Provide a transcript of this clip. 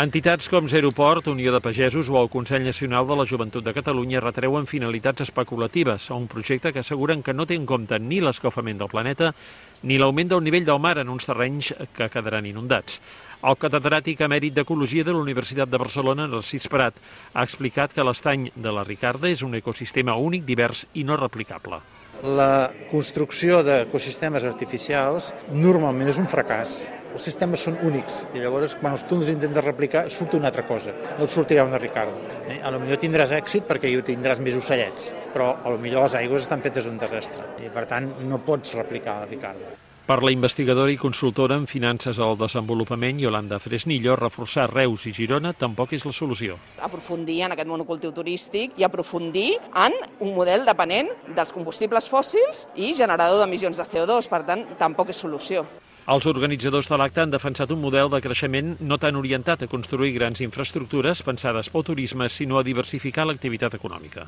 Entitats com Zeroport, Unió de Pagesos o el Consell Nacional de la Joventut de Catalunya retreuen finalitats especulatives a un projecte que asseguren que no té en compte ni l'escalfament del planeta ni l'augment del nivell del mar en uns terrenys que quedaran inundats. El catedràtic emèrit d'Ecologia de la Universitat de Barcelona, Narcís Prat, ha explicat que l'estany de la Ricarda és un ecosistema únic, divers i no replicable. La construcció d'ecosistemes artificials normalment és un fracàs els sistemes són únics i llavors quan els tu els intentes replicar surt una altra cosa, no et sortirà una Ricardo. Eh? A lo millor tindràs èxit perquè hi tindràs més ocellets, però a lo millor les aigües estan fetes un desastre i per tant no pots replicar la Ricardo. Per la investigadora i consultora en finances al desenvolupament, Yolanda Fresnillo, reforçar Reus i Girona tampoc és la solució. Aprofundir en aquest monocultiu turístic i aprofundir en un model depenent dels combustibles fòssils i generador d'emissions de CO2, per tant, tampoc és solució. Els organitzadors de l'acte han defensat un model de creixement no tan orientat a construir grans infraestructures pensades pel turisme, sinó a diversificar l'activitat econòmica.